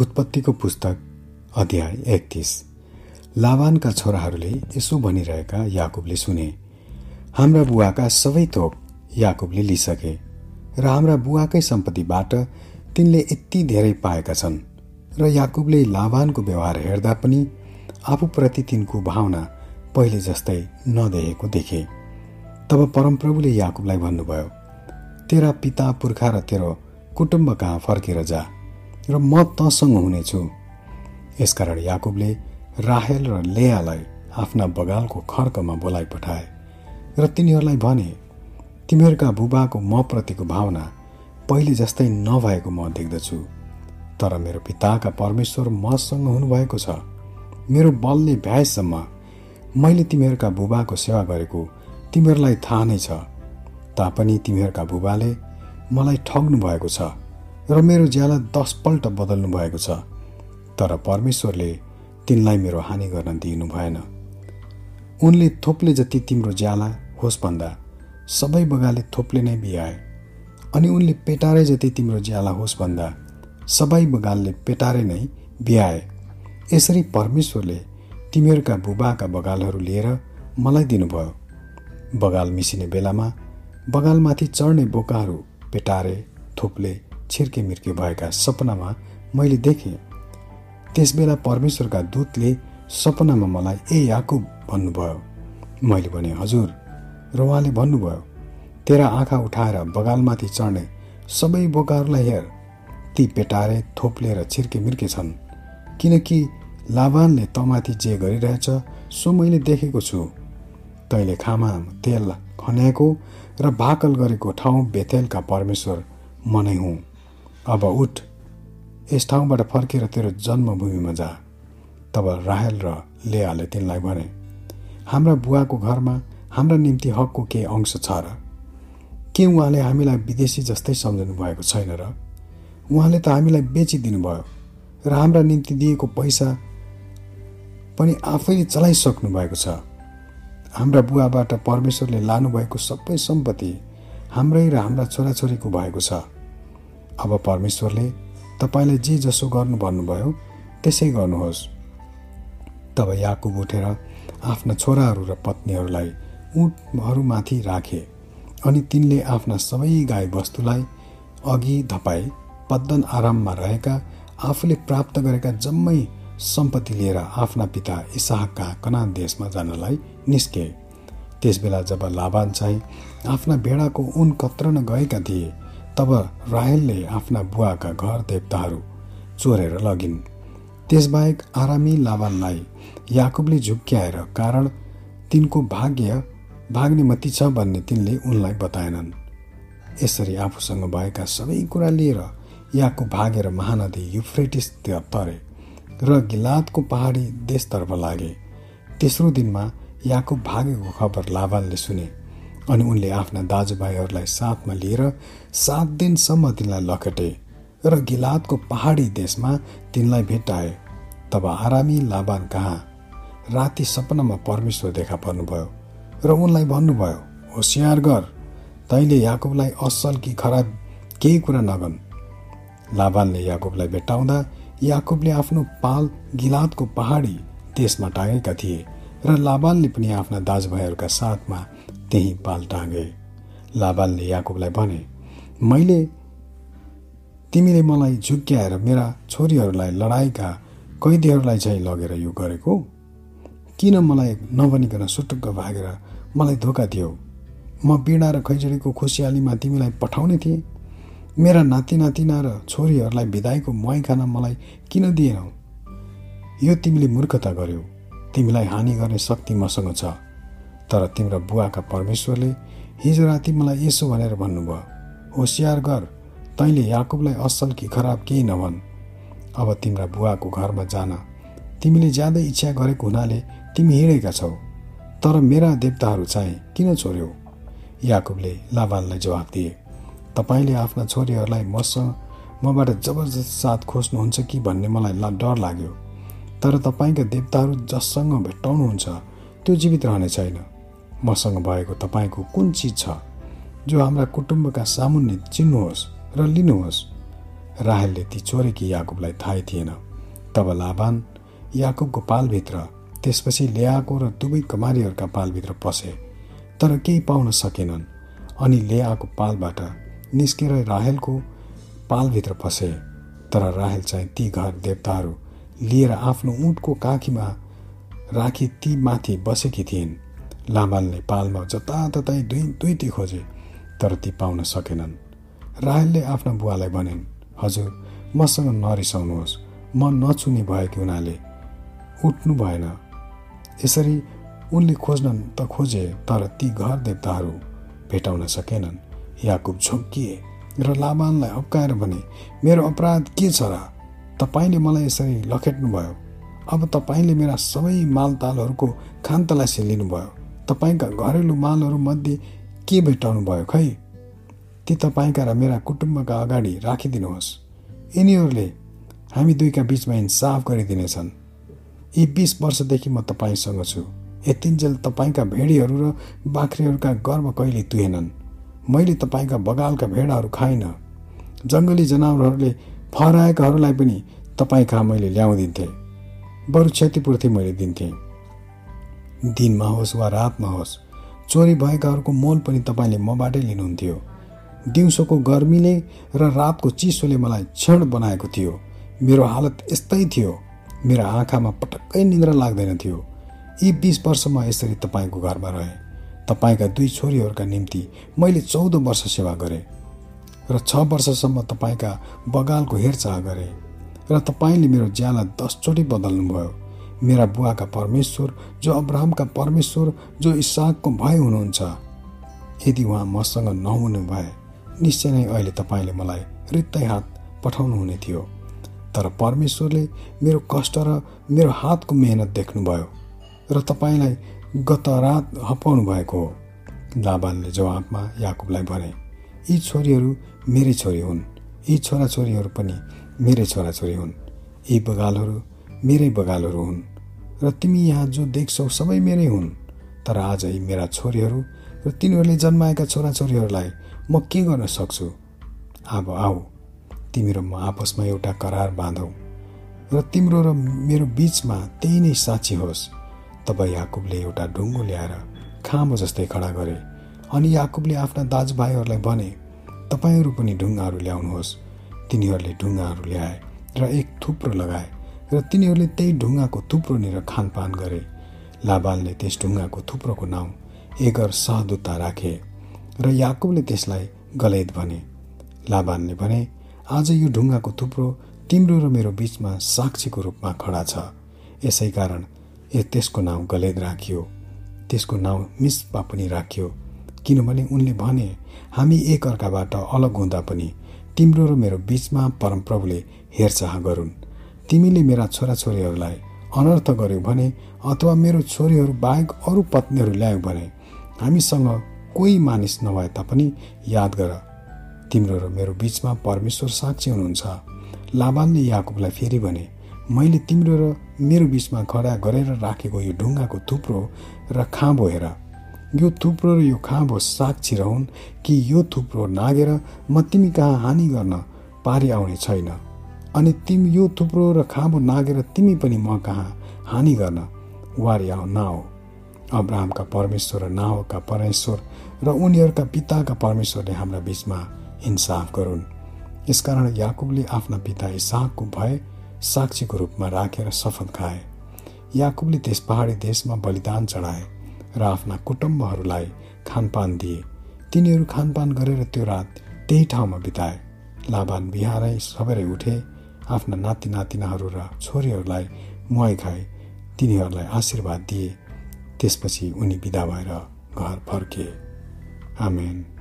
उत्पत्तिको पुस्तक अध्याय एकतिस। लाभानका छोराहरूले यसो भनिरहेका याकुबले सुने हाम्रा बुवाका सबै थोक याकुबले लिइसके र हाम्रा बुवाकै सम्पत्तिबाट तिनले यति धेरै पाएका छन् र याकुबले लाभानको व्यवहार हेर्दा पनि आफूप्रति तिनको भावना पहिले जस्तै नदेखेको देखे। तब परमप्रभुले याकुबलाई भन्नुभयो तेरा पिता पुर्खा र तेरो कुटुम्ब कहाँ फर्केर जा? र म तसँग हुनेछु। यसकारण याकुबले राहेल र लेयालाई आफ्ना बगालको खर्कमा बोलाइ पठाए र तिनीहरूलाई भने तिमीहरूका बुबाको म प्रतिको भावना पहिले जस्तै नभएको म देख्दछु। तर मेरो पिताका परमेश्वर मसँग हुनुभएको छ। मेरो बलले भ्याएसम्म मैले तिमीहरूका बुबाको सेवा गरेको तिमीहरूलाई थाहा नै छ। तापनि तिमीहरूका बुबाले मलाई ठग्नु भएको छ। र मेरो ज्याला दसपल्ट बदल्नु भएको छ तर परमेश्वरले तिनलाई मेरो हानि गर्न दिनु भएन। उनले थोप्ले जति तिम्रो ज्याला होस् भन्दा सबै बगाले थोप्ले नै बिहाए अनि उनले पेटारे जति तिम्रो ज्याला होस् भन्दा सबै बगालले पेटारे नै बिहाए यसरी परमेश्वरले तिमीहरूका बुबाका बगालहरू लिएर मलाई दिनुभयो। बगाल मिसिने बेलामा बगालमाथि चढ्ने बोकाहरू पेटारे थोप्ले छिर्के मिर्के भएका सपनामा मैले देखेँ। त्यसबेला परमेश्वरका दूतले सपनामा मलाई ए याकुब भन्नुभयो। मैले भने हजुर। र उहाँले भन्नुभयो तेरा आँखा उठाएर बगालमाथि चढ्ने सबै बोकाहरूलाई हेर। ती पेटारे थोप्ले र छिर्के मिर्के छन्। किनकि लाभानले तमाथि जे गरिरहेछ सो मैले देखेको छु। तैँले खामा तेल खन्याएको र भाकल गरेको ठाउँ बेथेलका परमेश्वर मनै हुँ। अब उठ। यस ठाउँबाट फर्केर तेरो जन्मभूमिमा जा। तब राहेल र लेयाले तिनलाई भने हाम्रा बुवाको घरमा हाम्रा निम्ति हकको केही अंश छ र। के उहाँले हामीलाई विदेशी जस्तै सम्झनु भएको छैन र? उहाँले त हामीलाई बेचिदिनु भयो र हाम्रा निम्ति दिएको पैसा पनि आफैले चलाइसक्नु भएको छ। हाम्रा बुवाबाट परमेश्वरले लानुभएको सबै सम्पत्ति हाम्रै र हाम्रा छोराछोरीको भएको छ। अब परमेश्वरले तपाईँलाई जे जसो गर्नु भन्नुभयो त्यसै गर्नुहोस्। तब याकुब उठेर आफ्ना छोराहरू र पत्नीहरूलाई उठहरूमाथि राखे अनि तिनले आफ्ना सबै गाई वस्तुलाई अघि धपाए पद्दन आराममा रहेका आफूले प्राप्त गरेका जम्मै सम्पत्ति लिएर आफ्ना पिता इसाहका कनान देशमा जानलाई निस्के। त्यसबेला जब लाभान चाहिँ आफ्ना भेडाको उन कत्रन गएका थिए तब राहेलले आफ्ना बुवाका घर देवताहरू चोरेर लगिन्। त्यसबाहेक आरामी लाभानलाई याकुबले झुक्क्याएर कारण तिनको भाग्य भाग्ने मती छ भन्ने तिनले उनलाई बताएनन्। यसरी आफूसँग भएका सबै कुरा लिएर याकुब भागेर महानदी युफ्रेटिस तरे र गिलातको पहाडी देशतर्फ लागे। तेस्रो दिनमा याकुब भागेको खबर लाभानले सुने। अनि उनले आफ्ना दाजुभाइहरूलाई साथमा लिएर सात दिनसम्म तिनलाई लखेटे र गिलातको पहाडी देशमा तिनलाई भेटाए तब आरामी लाभान कहाँ? राति सपनामा परमेश्वर देखा पर्नुभयो र उनलाई भन्नुभयो होसियार गर तैँले याकुबलाई असल कि खराब केही कुरा नगन् लाभानले याकुबलाई भेटाउँदा याकुबले आफ्नो पाल गिलातको पहाडी देशमा टाँगेका थिए। र लाभानले पनि आफ्ना दाजुभाइहरूका साथमा त्यही पाल टाँगे। लाबालले याकुबलाई भने मैले तिमीले मलाई झुक्क्याएर मेरा छोरीहरूलाई लडाइँका कैदीहरूलाई चाहिँ लगेर यो गरेको? किन मलाई नभनिकन सुटुक्क भागेर मलाई धोका दियो? म बिडा र खैजडीको खुसियालीमा तिमीलाई पठाउने थिएँ। मेरा नाति नातिना र छोरीहरूलाई बिदाईको मै खान मलाई किन दिएनौ? यो तिमीले मूर्खता गर्यौ। तिमीलाई हानि गर्ने शक्ति मसँग छ। तर तिम्रो बुवाका परमेश्वरले हिजो राति मलाई यसो भनेर भन्नुभयो होसियार गर तैँले याकुबलाई असल कि खराब केही नभन्। अब तिम्रा बुवाको घरमा जान। तिमीले ज्यादै इच्छा गरेको हुनाले तिमी हिँडेका छौ। तर मेरा देवताहरू चाहिँ किन छोड्यौ? याकुबले लाभानलाई जवाफ दिए तपाईँले आफ्ना छोरीहरूलाई मसँग मबाट जबरजस्त साथ खोज्नुहुन्छ कि भन्ने मलाई डर लाग्यो। तर तपाईँका देवताहरू जससँग भेट्टाउनुहुन्छ त्यो जीवित रहने छैन। मसँग भएको तपाईँको कुन चिज छ जो हाम्रा कुटुम्बका सामुन्ने चिन्नुहोस् र लिनुहोस्? राहेलले ती चोरेकी याकुबलाई थाहै थिएन। तब लाभान याकुबको पालभित्र त्यसपछि लेआको र दुवै कमारीहरूका पालभित्र पसे तर केही पाउन सकेनन्। अनि लेआको पालबाट निस्केर राहेलको पालभित्र पसे तर राहेल चाहिँ ती घर देवताहरू लिएर आफ्नो उठको काखीमा राखी ती माथि बसेकी थिइन्। लामालले पालमा जताततै दुई दुईटी खोजे तर ती पाउन सकेनन्। राहेलले आफ्ना बुवालाई भनिन् हजुर मसँग नरिसाउनुहोस्। म नचुने भएको हुनाले उठ्नु भएन। यसरी उनले खोज्न त खोजे तर ती घर देवताहरू भेटाउन सकेनन्। याकुब झोक्किए र लाबानलाई हप्काएर भने मेरो अपराध के छ र? तपाईँले मलाई यसरी लखेट्नुभयो। अब तपाईँले मेरा सबै मालतालहरूको खान्तलासी लिनुभयो तपाईँका घरेलु मालहरूमध्ये के भेटाउनु भयो खै? ती तपाईँका र मेरा कुटुम्बका अगाडि राखिदिनुहोस्। यिनीहरूले हामी दुईका बिचमा इन्साफ गरिदिनेछन्। यी बिस वर्षदेखि म तपाईँसँग छु। यतिन्जेल तपाईँका भेडीहरू र बाख्रीहरूका गर्व कहिले तुहेनन्। मैले तपाईँका बगालका भेडाहरू खाइनँ। जङ्गली जनावरहरूले फहराएकाहरूलाई पनि तपाईँ कहाँ मैले ल्याउँदिन्थेँ? बरु क्षतिपूर्ति मैले दिन्थेँ। दिनमा होस् वा रातमा होस् चोरी भएकाहरूको मोल पनि तपाईँले मबाटै लिनुहुन्थ्यो। दिउँसोको गर्मीले र रातको चिसोले मलाई क्षण बनाएको थियो। मेरो हालत यस्तै थियो। मेरो आँखामा पटक्कै निन्द्रा लाग्दैन थियो। यी बिस वर्षमा यसरी तपाईँको घरमा रहेँ। तपाईँका दुई छोरीहरूका निम्ति मैले चौध वर्ष सेवा गरेँ। र छ वर्षसम्म तपाईँका बगालको हेरचाह गरेँ र तपाईँले मेरो ज्याला दसचोटि बदल्नुभयो। मेरा बुवाका परमेश्वर जो अब्राहमका परमेश्वर जो इसाकको भय हुनुहुन्छ यदि उहाँ मसँग नहुनु भए निश्चय नै अहिले तपाईँले मलाई रित्तै हात पठाउनु हुने थियो। तर परमेश्वरले मेरो कष्ट र मेरो हातको मेहनत देख्नुभयो र तपाईँलाई गत रात हपाउनु भएको हो। लाबानले जवाबमा याकुबलाई भने यी छोरीहरू मेरै छोरी हुन्। यी छोराछोरीहरू पनि मेरै छोराछोरी हुन्। यी बगालहरू मेरै बगालहरू हुन्। र तिमी यहाँ जो देख्छौ सबै मेरै हुन्। तर आज यी मेरा छोरीहरू र तिनीहरूले जन्माएका छोराछोरीहरूलाई म के गर्न सक्छु? अब आऊ। तिमी र म आपसमा एउटा करार बाँधौ। र तिम्रो र मेरो बिचमा त्यही नै साँची होस्। तब याकुबले एउटा ढुङ्गो ल्याएर खामो जस्तै खडा गरे। अनि याकुबले आफ्ना दाजुभाइहरूलाई भने तपाईँहरू पनि ढुङ्गाहरू ल्याउनुहोस्। तिनीहरूले ढुङ्गाहरू ल्याए र एक थुप्रो लगाए र तिनीहरूले त्यही ढुङ्गाको थुप्रोनिर खानपान गरे। लाबालले त्यस ढुङ्गाको थुप्रोको नाउँ एगर सहदुता राखे र याकुबले त्यसलाई गलैद भने। लाबानले भने आज यो ढुङ्गाको थुप्रो तिम्रो र मेरो बिचमा साक्षीको रूपमा खडा छ। यसै कारण ए त्यसको नाउँ गलेद राखियो। त्यसको नाउँ मिस्पा पनि राखियो। किनभने उनले भने हामी एक अर्काबाट अलग हुँदा पनि तिम्रो र मेरो बिचमा परमप्रभुले हेरचाह गरून्। तिमीले मेरा छोराछोरीहरूलाई अनर्थ गर्यौ भने अथवा मेरो छोरीहरू बाहेक अरू पत्नीहरू ल्यायो भने हामीसँग कोही मानिस नभए तापनि याद गर। तिम्रो र मेरो बिचमा परमेश्वर साक्षी हुनुहुन्छ। लाभानले याकुबलाई फेरि भने मैले तिम्रो र मेरो बिचमा खडा गरेर राखेको यो ढुङ्गाको थुप्रो र खाँबो हेर। यो थुप्रो र यो खाँबो साक्षी रहन् कि यो थुप्रो नागेर म तिमी कहाँ हानि गर्न पारी आउने छैन। अनि तिमी यो थुप्रो र खाँबो नागेर तिमी पनि म कहाँ हानि गर्न वारी आऊ नआऊ अब्राहमका परमेश्वर र नाहका परमेश्वर र उनीहरूका पिताका परमेश्वरले हाम्रा बिचमा इन्साफ गरून्। यसकारण याकुबले आफ्ना पिता इसाहको भए साक्षीको रूपमा राखेर शपथ खाए। याकुबले त्यस पहाडी देशमा बलिदान चढाए। र आफ्ना कुटुम्बहरूलाई खानपान दिए। तिनीहरू खानपान गरेर त्यो रात त्यही ठाउँमा बिताए। लाभान बिहारै सबैले उठे आफ्ना नाति नातिनाहरू र छोरीहरूलाई मुहाई खाए। तिनीहरूलाई आशीर्वाद दिए। त्यसपछि उनी बिदा भएर घर फर्के। आमेन।